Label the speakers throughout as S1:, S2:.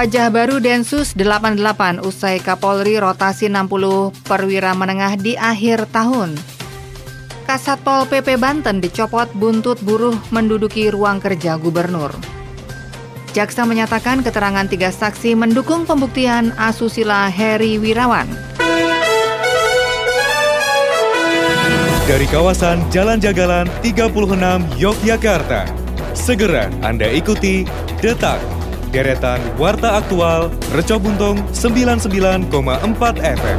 S1: wajah baru Densus 88 usai Kapolri rotasi 60 perwira menengah di akhir tahun. Kasatpol PP Banten dicopot buntut buruh menduduki ruang kerja gubernur. Jaksa menyatakan keterangan tiga saksi mendukung pembuktian asusila Heri Wirawan.
S2: Dari kawasan Jalan Jagalan 36 Yogyakarta, segera Anda ikuti Detak deretan Warta Aktual Reco Buntung 99,4 FM.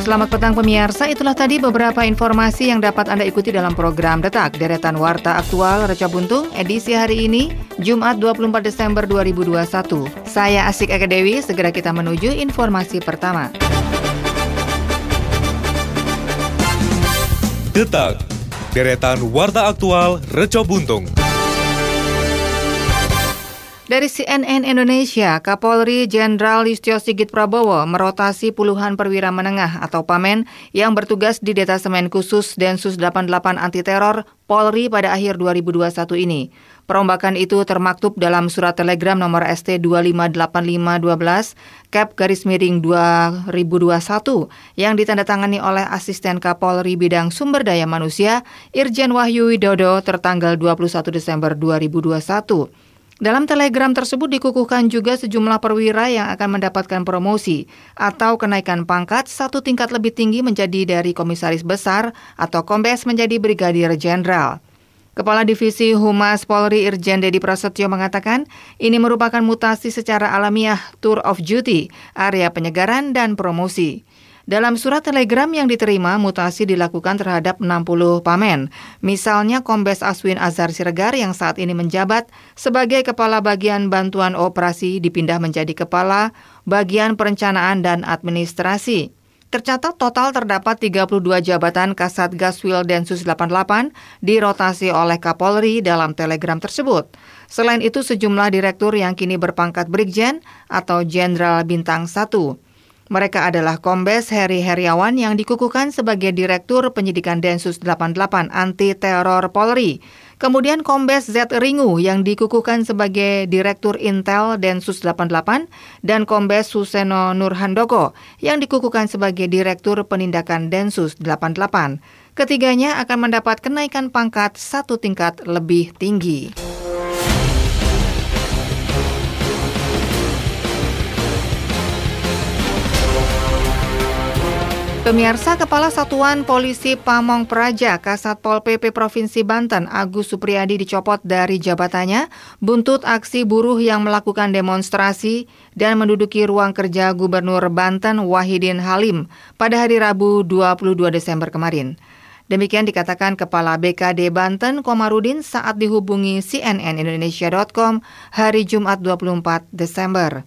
S1: Selamat petang pemirsa, itulah tadi beberapa informasi yang dapat Anda ikuti dalam program Detak Deretan Warta Aktual Reca Buntung edisi hari ini, Jumat 24 Desember 2021. Saya Asik Eka Dewi, segera kita menuju informasi pertama.
S2: Detak Deretan Warta Aktual Reco Buntung.
S1: Dari CNN Indonesia, Kapolri Jenderal Listio Sigit Prabowo merotasi puluhan perwira menengah atau PAMEN yang bertugas di Detasemen Khusus Densus 88 Anti Teror Polri pada akhir 2021 ini. Perombakan itu termaktub dalam surat telegram nomor ST 258512 Cap garis miring 2021 yang ditandatangani oleh Asisten Kapolri Bidang Sumber Daya Manusia Irjen Wahyu Widodo tertanggal 21 Desember 2021. Dalam telegram tersebut dikukuhkan juga sejumlah perwira yang akan mendapatkan promosi atau kenaikan pangkat satu tingkat lebih tinggi menjadi dari komisaris besar atau kombes menjadi brigadir jenderal. Kepala Divisi Humas Polri Irjen Dedi Prasetyo mengatakan ini merupakan mutasi secara alamiah tour of duty, area penyegaran dan promosi. Dalam surat telegram yang diterima, mutasi dilakukan terhadap 60 pamen. Misalnya Kombes Aswin Azhar Siregar yang saat ini menjabat sebagai Kepala Bagian Bantuan Operasi dipindah menjadi Kepala Bagian Perencanaan dan Administrasi. Tercatat total terdapat 32 jabatan Kasat Gaswil Densus 88 dirotasi oleh Kapolri dalam telegram tersebut. Selain itu sejumlah direktur yang kini berpangkat Brigjen atau Jenderal Bintang 1. Mereka adalah Kombes Heri Heriawan yang dikukuhkan sebagai Direktur Penyidikan Densus 88 Anti Teror Polri. Kemudian Kombes Z Ringu yang dikukuhkan sebagai Direktur Intel Densus 88 dan Kombes Suseno Nurhandoko yang dikukuhkan sebagai Direktur Penindakan Densus 88. Ketiganya akan mendapat kenaikan pangkat satu tingkat lebih tinggi. Pemirsa Kepala Satuan Polisi Pamong Praja Kasat Pol PP Provinsi Banten Agus Supriyadi dicopot dari jabatannya buntut aksi buruh yang melakukan demonstrasi dan menduduki ruang kerja Gubernur Banten Wahidin Halim pada hari Rabu 22 Desember kemarin. Demikian dikatakan Kepala BKD Banten Komarudin saat dihubungi cnnindonesia.com hari Jumat 24 Desember.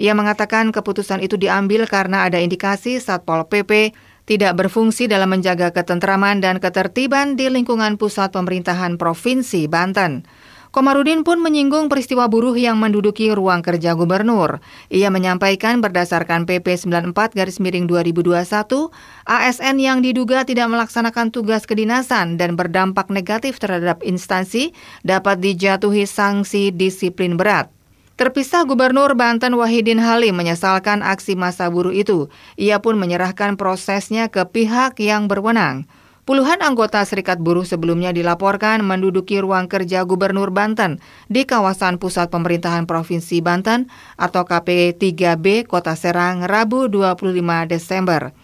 S1: Ia mengatakan keputusan itu diambil karena ada indikasi Satpol PP tidak berfungsi dalam menjaga ketentraman dan ketertiban di lingkungan pusat pemerintahan Provinsi Banten. Komarudin pun menyinggung peristiwa buruh yang menduduki ruang kerja gubernur. Ia menyampaikan berdasarkan PP 94 garis miring 2021, ASN yang diduga tidak melaksanakan tugas kedinasan dan berdampak negatif terhadap instansi dapat dijatuhi sanksi disiplin berat. Terpisah Gubernur Banten Wahidin Halim menyesalkan aksi masa buruh itu. Ia pun menyerahkan prosesnya ke pihak yang berwenang. Puluhan anggota serikat buruh sebelumnya dilaporkan menduduki ruang kerja Gubernur Banten di kawasan pusat pemerintahan Provinsi Banten atau KP 3B Kota Serang Rabu 25 Desember.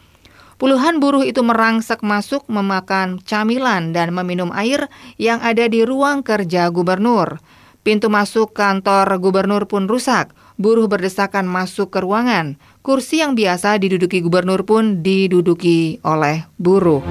S1: Puluhan buruh itu merangsek masuk memakan camilan dan meminum air yang ada di ruang kerja gubernur. Pintu masuk kantor gubernur pun rusak. Buruh berdesakan masuk ke ruangan. Kursi yang biasa diduduki gubernur pun diduduki oleh buruh.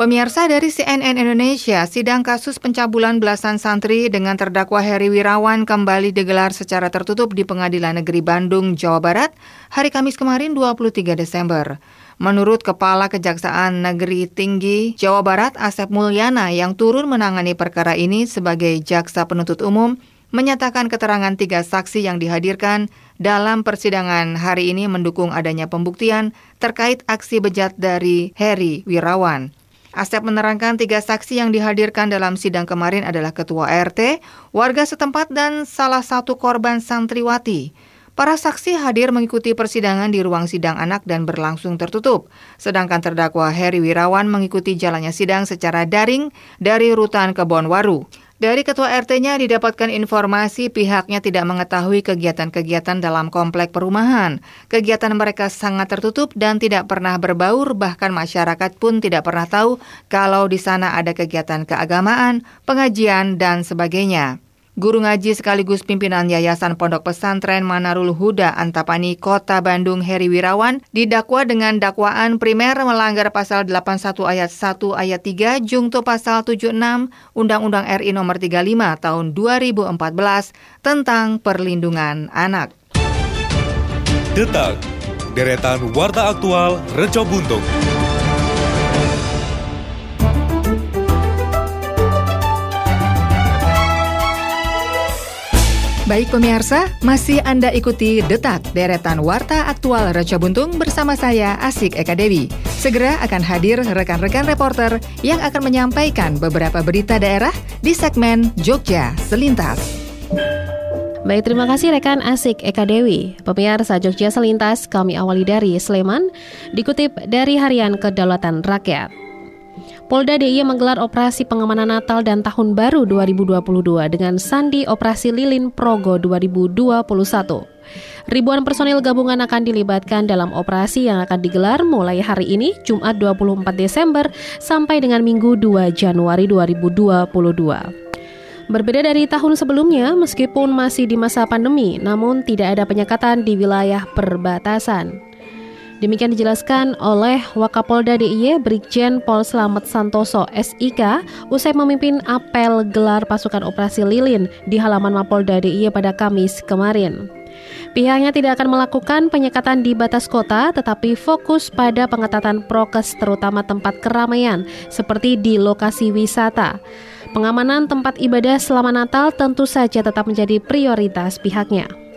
S1: Pemirsa dari CNN Indonesia, sidang kasus pencabulan belasan santri dengan terdakwa Heri Wirawan kembali digelar secara tertutup di Pengadilan Negeri Bandung, Jawa Barat, hari Kamis kemarin 23 Desember. Menurut Kepala Kejaksaan Negeri Tinggi Jawa Barat Asep Mulyana yang turun menangani perkara ini sebagai jaksa penuntut umum, menyatakan keterangan tiga saksi yang dihadirkan dalam persidangan hari ini mendukung adanya pembuktian terkait aksi bejat dari Heri Wirawan. Asep menerangkan tiga saksi yang dihadirkan dalam sidang kemarin adalah ketua RT, warga setempat, dan salah satu korban santriwati. Para saksi hadir mengikuti persidangan di ruang sidang anak dan berlangsung tertutup. Sedangkan terdakwa Heri Wirawan mengikuti jalannya sidang secara daring dari rutan Kebonwaru. Dari ketua RT-nya didapatkan informasi pihaknya tidak mengetahui kegiatan-kegiatan dalam komplek perumahan. Kegiatan mereka sangat tertutup dan tidak pernah berbaur, bahkan masyarakat pun tidak pernah tahu kalau di sana ada kegiatan keagamaan, pengajian, dan sebagainya. Guru ngaji sekaligus pimpinan Yayasan Pondok Pesantren Manarul Huda Antapani Kota Bandung Heri Wirawan didakwa dengan dakwaan primer melanggar pasal 81 ayat 1 ayat 3 Jungto pasal 76 Undang-Undang RI nomor 35 tahun 2014 tentang perlindungan anak.
S2: Detak, deretan warta aktual Reco Buntung.
S1: Baik pemirsa, masih Anda ikuti Detak Deretan Warta Aktual Raja Buntung bersama saya Asik Eka Dewi. Segera akan hadir rekan-rekan reporter yang akan menyampaikan beberapa berita daerah di segmen Jogja Selintas.
S3: Baik, terima kasih rekan Asik Eka Dewi. Pemirsa Jogja Selintas kami awali dari Sleman, dikutip dari Harian Kedaulatan Rakyat. Polda DIY menggelar operasi pengamanan Natal dan Tahun Baru 2022 dengan sandi Operasi Lilin Progo 2021. Ribuan personil gabungan akan dilibatkan dalam operasi yang akan digelar mulai hari ini, Jumat 24 Desember, sampai dengan Minggu 2 Januari 2022. Berbeda dari tahun sebelumnya, meskipun masih di masa pandemi, namun tidak ada penyekatan di wilayah perbatasan. Demikian dijelaskan oleh Wakapolda DIY Brigjen Pol Slamet Santoso SIK usai memimpin apel gelar pasukan operasi Lilin di halaman Mapolda DIY pada Kamis kemarin. Pihaknya tidak akan melakukan penyekatan di batas kota, tetapi fokus pada pengetatan prokes terutama tempat keramaian, seperti di lokasi wisata. Pengamanan tempat ibadah selama Natal tentu saja tetap menjadi prioritas pihaknya.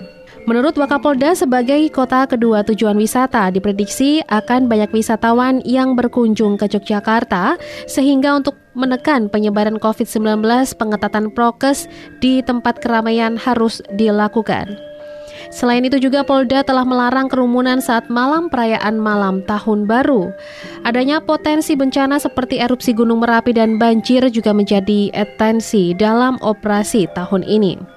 S3: Menurut Wakapolda, sebagai kota kedua tujuan wisata, diprediksi akan banyak wisatawan yang berkunjung ke Yogyakarta, sehingga untuk menekan penyebaran COVID-19, pengetatan prokes di tempat keramaian harus dilakukan. Selain itu juga Polda telah melarang kerumunan saat malam perayaan malam tahun baru. Adanya potensi bencana seperti erupsi Gunung Merapi dan banjir juga menjadi atensi dalam operasi tahun ini.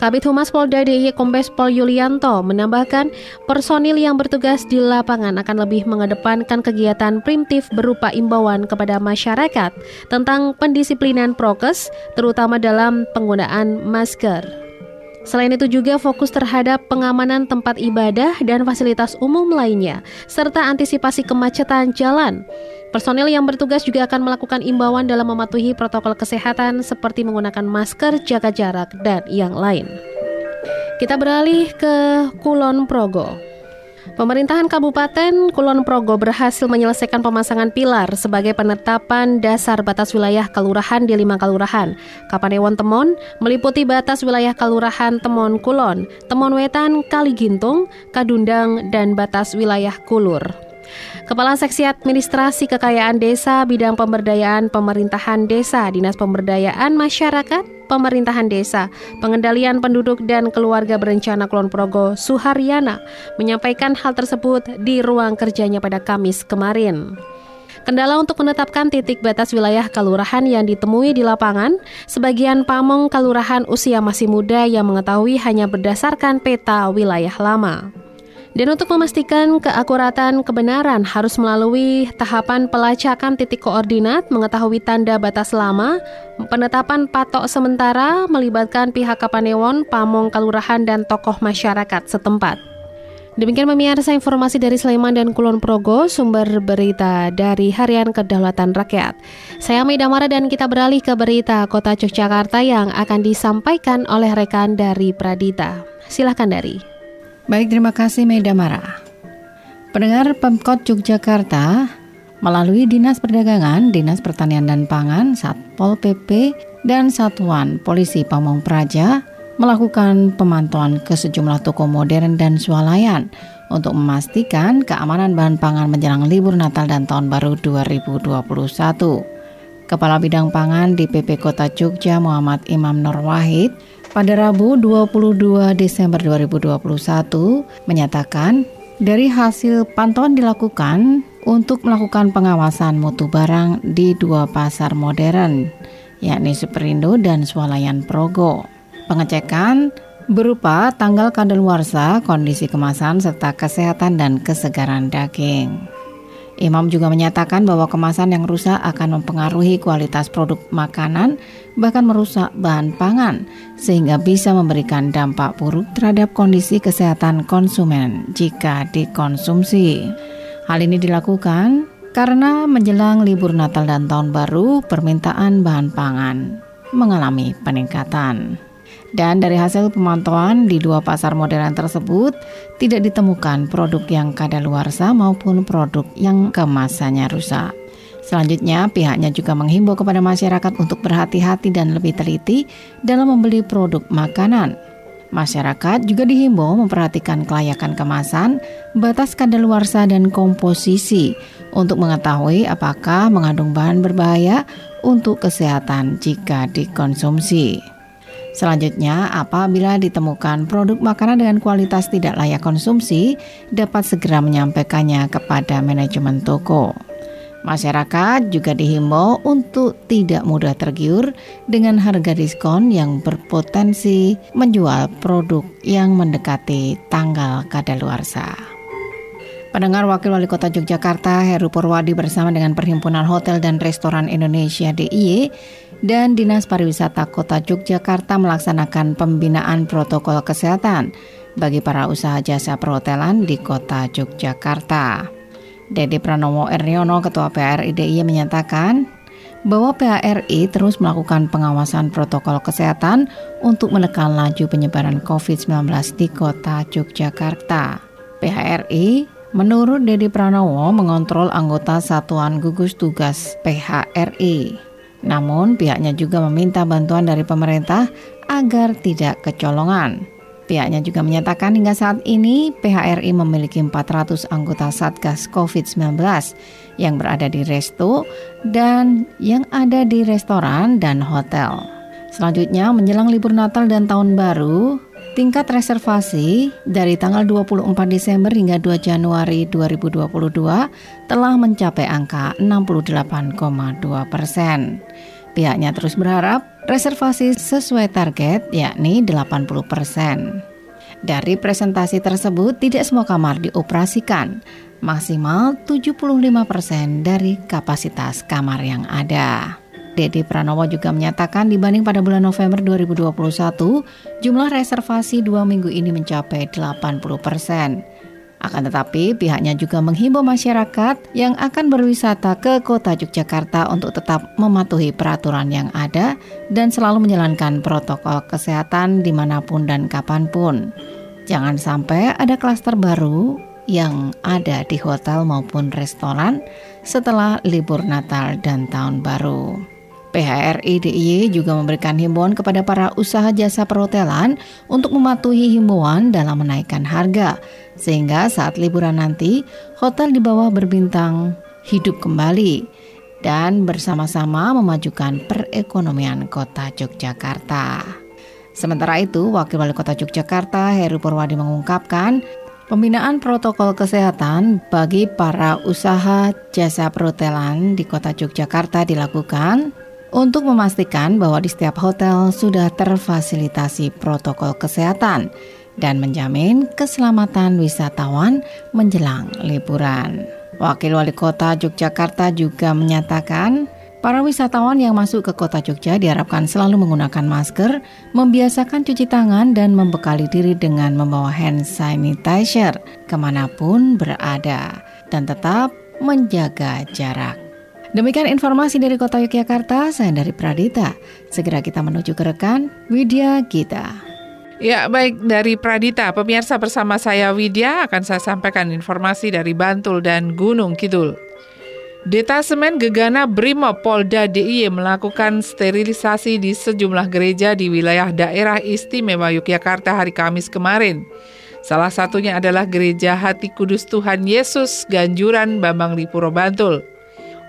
S3: Kabit Humas Polda DIY Kombes Pol Yulianto menambahkan personil yang bertugas di lapangan akan lebih mengedepankan kegiatan primitif berupa imbauan kepada masyarakat tentang pendisiplinan prokes terutama dalam penggunaan masker. Selain itu juga fokus terhadap pengamanan tempat ibadah dan fasilitas umum lainnya, serta antisipasi kemacetan jalan. Personil yang bertugas juga akan melakukan imbauan dalam mematuhi protokol kesehatan seperti menggunakan masker, jaga jarak, dan yang lain. Kita beralih ke Kulon Progo. Pemerintahan Kabupaten Kulon Progo berhasil menyelesaikan pemasangan pilar sebagai penetapan dasar batas wilayah kelurahan di lima kelurahan. Kapanewon Temon meliputi batas wilayah kelurahan Temon Kulon, Temon Wetan, Kaligintung, Kadundang, dan batas wilayah Kulur. Kepala Seksi Administrasi Kekayaan Desa Bidang Pemberdayaan Pemerintahan Desa Dinas Pemberdayaan Masyarakat Pemerintahan Desa Pengendalian Penduduk dan Keluarga Berencana Kulon Progo Suharyana menyampaikan hal tersebut di ruang kerjanya pada Kamis kemarin. Kendala untuk menetapkan titik batas wilayah kelurahan yang ditemui di lapangan, sebagian pamong kelurahan usia masih muda yang mengetahui hanya berdasarkan peta wilayah lama. Dan untuk memastikan keakuratan kebenaran harus melalui tahapan pelacakan titik koordinat, mengetahui tanda batas lama, penetapan patok sementara melibatkan pihak Kapanewon, Pamong Kalurahan dan tokoh masyarakat setempat. Demikian pemirsa informasi dari Sleman dan Kulon Progo, sumber berita dari Harian Kedaulatan Rakyat. Saya Maida Mara dan kita beralih ke berita Kota Yogyakarta yang akan disampaikan oleh rekan dari Pradita. Silahkan dari.
S4: Baik, terima kasih Meda Mara. Pendengar Pemkot Yogyakarta melalui Dinas Perdagangan, Dinas Pertanian dan Pangan, Satpol PP, dan Satuan Polisi Pamong Praja melakukan pemantauan ke sejumlah toko modern dan swalayan untuk memastikan keamanan bahan pangan menjelang libur Natal dan Tahun Baru 2021. Kepala Bidang Pangan di PP Kota Jogja Muhammad Imam Nur Wahid pada Rabu 22 Desember 2021 menyatakan dari hasil pantauan dilakukan untuk melakukan pengawasan mutu barang di dua pasar modern yakni Superindo dan Swalayan Progo. Pengecekan berupa tanggal kadaluarsa, kondisi kemasan, serta kesehatan dan kesegaran daging. Imam juga menyatakan bahwa kemasan yang rusak akan mempengaruhi kualitas produk makanan, bahkan merusak bahan pangan, sehingga bisa memberikan dampak buruk terhadap kondisi kesehatan konsumen jika dikonsumsi. Hal ini dilakukan karena menjelang libur Natal dan Tahun Baru, permintaan bahan pangan mengalami peningkatan. Dan dari hasil pemantauan di dua pasar modern tersebut tidak ditemukan produk yang kadaluarsa maupun produk yang kemasannya rusak. Selanjutnya, pihaknya juga menghimbau kepada masyarakat untuk berhati-hati dan lebih teliti dalam membeli produk makanan. Masyarakat juga dihimbau memperhatikan kelayakan kemasan, batas kadaluarsa dan komposisi untuk mengetahui apakah mengandung bahan berbahaya untuk kesehatan jika dikonsumsi. Selanjutnya, apabila ditemukan produk makanan dengan kualitas tidak layak konsumsi, dapat segera menyampaikannya kepada manajemen toko. Masyarakat juga dihimbau untuk tidak mudah tergiur dengan harga diskon yang berpotensi menjual produk yang mendekati tanggal kadaluarsa. Pendengar Wakil Wali Kota Yogyakarta Heru Purwadi bersama dengan Perhimpunan Hotel dan Restoran Indonesia DIY dan Dinas Pariwisata Kota Yogyakarta melaksanakan pembinaan protokol kesehatan bagi para usaha jasa perhotelan di Kota Yogyakarta. Dedi Pranowo Erniono, Ketua PRI DIY menyatakan bahwa PHRI terus melakukan pengawasan protokol kesehatan untuk menekan laju penyebaran COVID-19 di Kota Yogyakarta. PHRI Menurut Dedi Pranowo mengontrol anggota Satuan Gugus Tugas PHRI. Namun pihaknya juga meminta bantuan dari pemerintah agar tidak kecolongan. Pihaknya juga menyatakan hingga saat ini PHRI memiliki 400 anggota Satgas COVID-19 yang berada di resto dan yang ada di restoran dan hotel. Selanjutnya menjelang libur Natal dan Tahun Baru, tingkat reservasi dari tanggal 24 Desember hingga 2 Januari 2022 telah mencapai angka 68,2 persen. Pihaknya terus berharap reservasi sesuai target yakni 80 persen. Dari presentasi tersebut tidak semua kamar dioperasikan, maksimal 75 persen dari kapasitas kamar yang ada. Dedi Pranowo juga menyatakan dibanding pada bulan November 2021, jumlah reservasi dua minggu ini mencapai 80 persen. Akan tetapi, pihaknya juga menghimbau masyarakat yang akan berwisata ke kota Yogyakarta untuk tetap mematuhi peraturan yang ada dan selalu menjalankan protokol kesehatan di mana pun dan kapan pun. Jangan sampai ada klaster baru yang ada di hotel maupun restoran setelah libur Natal dan Tahun Baru. PHRI DIY juga memberikan himbauan kepada para usaha jasa perhotelan untuk mematuhi himbauan dalam menaikkan harga, sehingga saat liburan nanti hotel di bawah berbintang hidup kembali dan bersama-sama memajukan perekonomian kota Yogyakarta. Sementara itu, Wakil Wali Kota Yogyakarta Heru Purwadi mengungkapkan Pembinaan protokol kesehatan bagi para usaha jasa perhotelan di kota Yogyakarta dilakukan untuk memastikan bahwa di setiap hotel sudah terfasilitasi protokol kesehatan dan menjamin keselamatan wisatawan menjelang liburan. Wakil Wali Kota Yogyakarta juga menyatakan Para wisatawan yang masuk ke kota Jogja diharapkan selalu menggunakan masker, membiasakan cuci tangan, dan membekali diri dengan membawa hand sanitizer ke mana pun berada, dan tetap menjaga jarak. Demikian informasi dari Kota Yogyakarta, saya dari Pradita. Segera kita menuju ke rekan Widya Gita.
S5: Ya, baik dari Pradita, pemirsa bersama saya Widya akan saya sampaikan informasi dari Bantul dan Gunung Kidul. Detasemen Gegana Brimob Polda DIY melakukan sterilisasi di sejumlah gereja di wilayah daerah istimewa Yogyakarta hari Kamis kemarin. Salah satunya adalah Gereja Hati Kudus Tuhan Yesus Ganjuran Bambang Lipuro Bantul.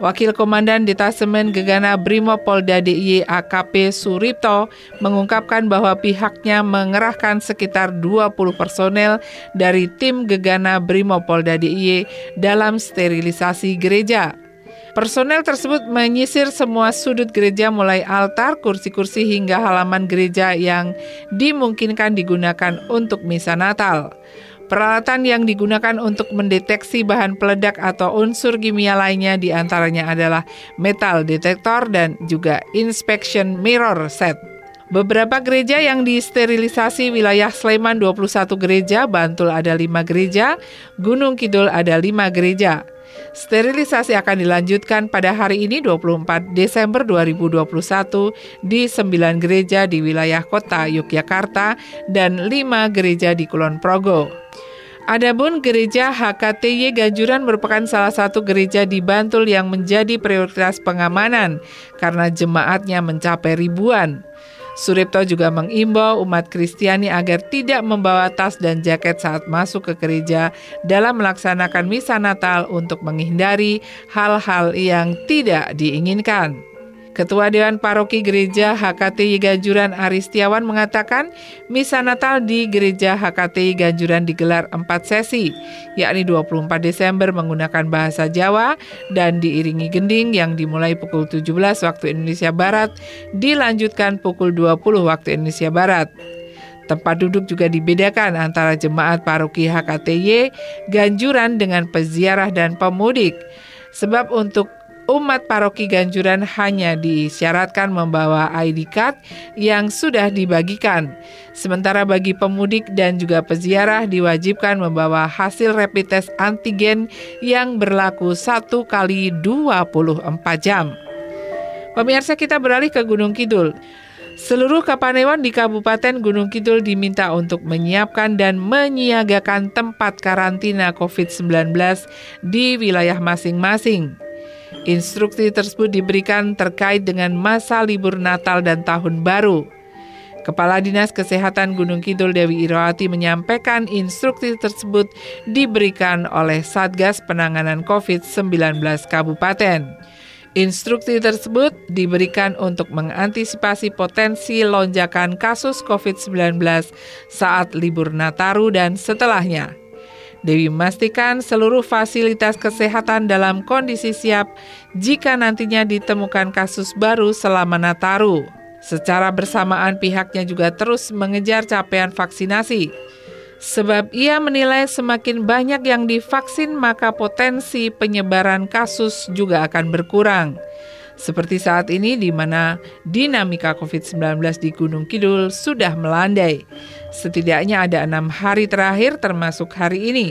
S5: Wakil Komandan Detasemen Gegana Brimo Polda DIY AKP Suripto mengungkapkan bahwa pihaknya mengerahkan sekitar 20 personel dari tim Gegana Brimo Polda DIY dalam sterilisasi gereja. Personel tersebut menyisir semua sudut gereja mulai altar, kursi-kursi hingga halaman gereja yang dimungkinkan digunakan untuk misa Natal. Peralatan yang digunakan untuk mendeteksi bahan peledak atau unsur kimia lainnya di antaranya adalah metal detektor dan juga inspection mirror set. Beberapa gereja yang disterilisasi wilayah Sleman 21 gereja, Bantul ada 5 gereja, Gunung Kidul ada 5 gereja. Sterilisasi akan dilanjutkan pada hari ini 24 Desember 2021 di 9 gereja di wilayah kota Yogyakarta dan 5 gereja di Kulon Progo. Adapun gereja HKTY Ganjuran merupakan salah satu gereja di Bantul yang menjadi prioritas pengamanan karena jemaatnya mencapai ribuan. Suripto juga mengimbau umat Kristiani agar tidak membawa tas dan jaket saat masuk ke gereja dalam melaksanakan misa Natal untuk menghindari hal-hal yang tidak diinginkan. Ketua Dewan Paroki Gereja HKTI Ganjuran Aristiawan mengatakan misa Natal di Gereja HKTI Ganjuran digelar empat sesi, yakni 24 Desember menggunakan bahasa Jawa dan diiringi gending yang dimulai pukul 17 waktu Indonesia Barat, dilanjutkan pukul 20 waktu Indonesia Barat. Tempat duduk juga dibedakan antara jemaat paroki HKTY Ganjuran dengan peziarah dan pemudik. Sebab untuk umat paroki Ganjuran hanya disyaratkan membawa ID card yang sudah dibagikan. Sementara bagi pemudik dan juga peziarah diwajibkan membawa hasil rapid test antigen yang berlaku satu kali 24 jam. Pemirsa kita beralih ke Gunung Kidul. Seluruh kapanewan di Kabupaten Gunung Kidul diminta untuk menyiapkan dan menyiagakan tempat karantina COVID-19 di wilayah masing-masing. Instruksi tersebut diberikan terkait dengan masa libur Natal dan Tahun Baru. Kepala Dinas Kesehatan Gunung Kidul Dewi Irawati menyampaikan instruksi tersebut diberikan oleh Satgas Penanganan COVID-19 Kabupaten. Instruksi tersebut diberikan untuk mengantisipasi potensi lonjakan kasus COVID-19 saat libur Nataru dan setelahnya. Dewi memastikan seluruh fasilitas kesehatan dalam kondisi siap jika nantinya ditemukan kasus baru selama Nataru. Secara bersamaan pihaknya juga terus mengejar capaian vaksinasi. Sebab ia menilai semakin banyak yang divaksin maka potensi penyebaran kasus juga akan berkurang. Seperti saat ini di mana dinamika COVID-19 di Gunung Kidul sudah melandai. Setidaknya ada enam hari terakhir termasuk hari ini.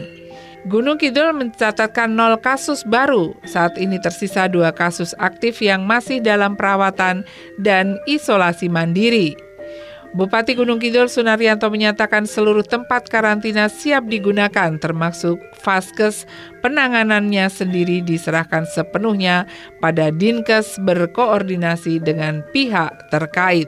S5: Gunung Kidul mencatatkan nol kasus baru. Saat ini tersisa dua kasus aktif yang masih dalam perawatan dan isolasi mandiri. Bupati Gunung Kidul Sunaryanto menyatakan seluruh tempat karantina siap digunakan termasuk Faskes penanganannya sendiri diserahkan sepenuhnya pada Dinkes berkoordinasi dengan pihak terkait.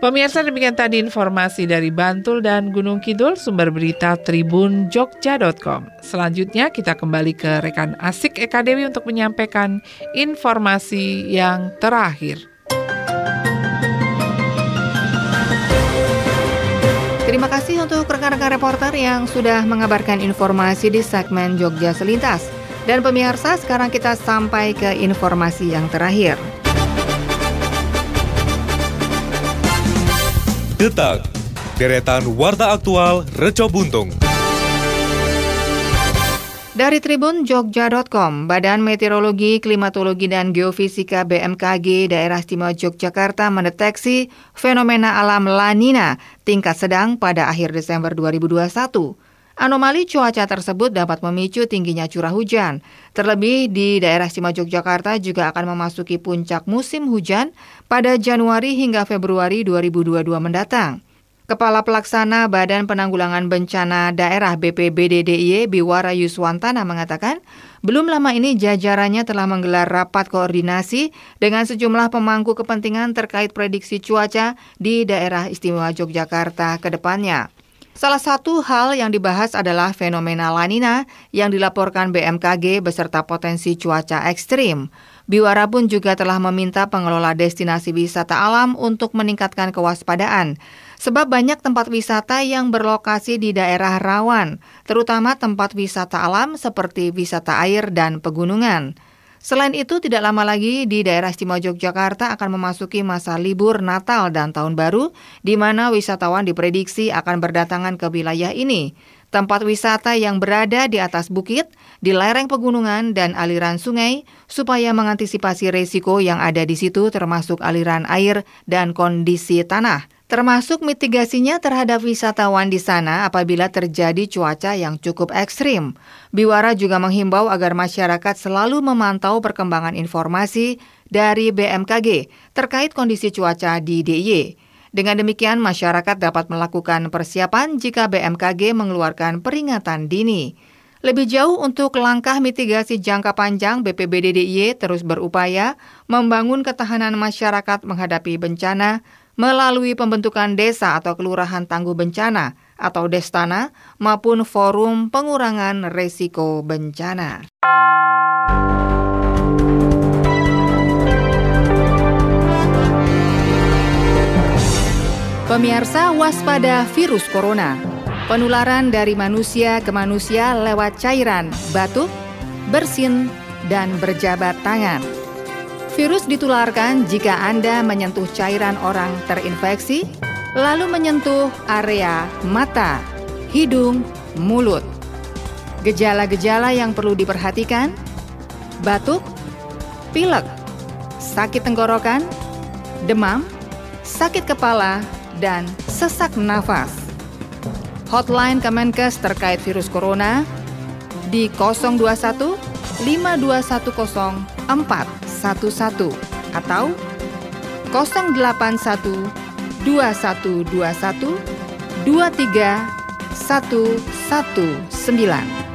S5: Pemirsa demikian tadi informasi dari Bantul dan Gunung Kidul sumber berita Tribun Jogja.com. Selanjutnya kita kembali ke rekan Asik Eka Dewi untuk menyampaikan informasi yang terakhir.
S1: Terima kasih untuk rekan-rekan reporter yang sudah mengabarkan informasi di segmen Jogja Selintas. Dan pemirsa, sekarang kita sampai ke informasi yang terakhir.
S2: Detak, deretan warta aktual Reco Buntung.
S1: Dari Tribun Jogja.com, Badan Meteorologi, Klimatologi, dan Geofisika BMKG Daerah Istimewa Yogyakarta mendeteksi fenomena alam La Nina tingkat sedang pada akhir Desember 2021. Anomali cuaca tersebut dapat memicu tingginya curah hujan. Terlebih di daerah Istimewa Yogyakarta juga akan memasuki puncak musim hujan pada Januari hingga Februari 2022 mendatang. Kepala Pelaksana Badan Penanggulangan Bencana Daerah BPBD DIY Biwara Yuswantana mengatakan, belum lama ini jajarannya telah menggelar rapat koordinasi dengan sejumlah pemangku kepentingan terkait prediksi cuaca di daerah istimewa Yogyakarta ke depannya. Salah satu hal yang dibahas adalah fenomena lanina yang dilaporkan BMKG beserta potensi cuaca ekstrim. Biwara pun juga telah meminta pengelola destinasi wisata alam untuk meningkatkan kewaspadaan. Sebab banyak tempat wisata yang berlokasi di daerah rawan, terutama tempat wisata alam seperti wisata air dan pegunungan. Selain itu, tidak lama lagi di daerah Istimewa Yogyakarta akan memasuki masa libur Natal dan Tahun Baru, di mana wisatawan diprediksi akan berdatangan ke wilayah ini. Tempat wisata yang berada di atas bukit, di lereng pegunungan, dan aliran sungai, supaya mengantisipasi resiko yang ada di situ termasuk aliran air dan kondisi tanah termasuk mitigasinya terhadap wisatawan di sana apabila terjadi cuaca yang cukup ekstrim. Biwara juga menghimbau agar masyarakat selalu memantau perkembangan informasi dari BMKG terkait kondisi cuaca di DIY. Dengan demikian, masyarakat dapat melakukan persiapan jika BMKG mengeluarkan peringatan dini. Lebih jauh untuk langkah mitigasi jangka panjang, BPBD DIY terus berupaya membangun ketahanan masyarakat menghadapi bencana melalui pembentukan desa atau kelurahan tangguh bencana atau Destana maupun forum pengurangan resiko bencana. Pemirsa waspada virus corona. Penularan dari manusia ke manusia lewat cairan, batuk, bersin, dan berjabat tangan. Virus ditularkan jika Anda menyentuh cairan orang terinfeksi, lalu menyentuh area mata, hidung, mulut. Gejala-gejala yang perlu diperhatikan: batuk, pilek, sakit tenggorokan, demam, sakit kepala, dan sesak nafas. Hotline Kemenkes terkait virus corona di 021 5210 411 atau 081 2121 23119.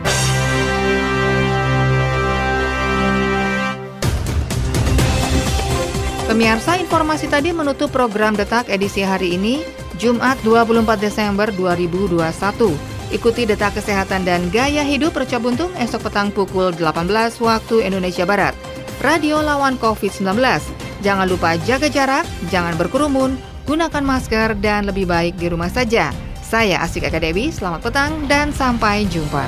S1: Pemirsa, informasi tadi menutup program Detak edisi hari ini, Jumat 24 Desember 2021. Ikuti detak kesehatan dan gaya hidup Reca Buntung esok petang pukul 18 waktu Indonesia Barat. Radio lawan COVID-19. Jangan lupa jaga jarak, jangan berkerumun, gunakan masker, dan lebih baik di rumah saja. Saya Asik Eka Dewi, selamat petang dan sampai jumpa.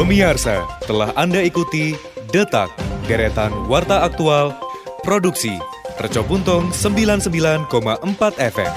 S2: Pemirsa, telah Anda ikuti Detak, deretan Warta Aktual, Produksi, Reco Buntung 99,4 FM.